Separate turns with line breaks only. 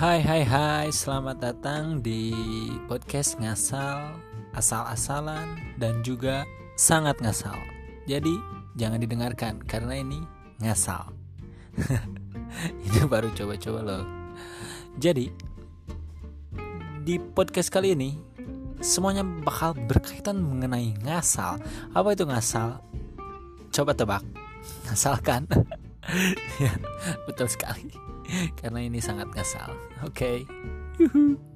Hai hai hai, selamat datang di podcast ngasal, asal-asalan dan juga sangat ngasal. Jadi jangan didengarkan karena ini ngasal. ini baru coba-coba loh. Jadi di podcast kali ini semuanya bakal berkaitan mengenai ngasal. Apa itu ngasal? Coba tebak. Ngasal kan? ya, betul sekali karena ini sangat ngasal. Oke. Okay.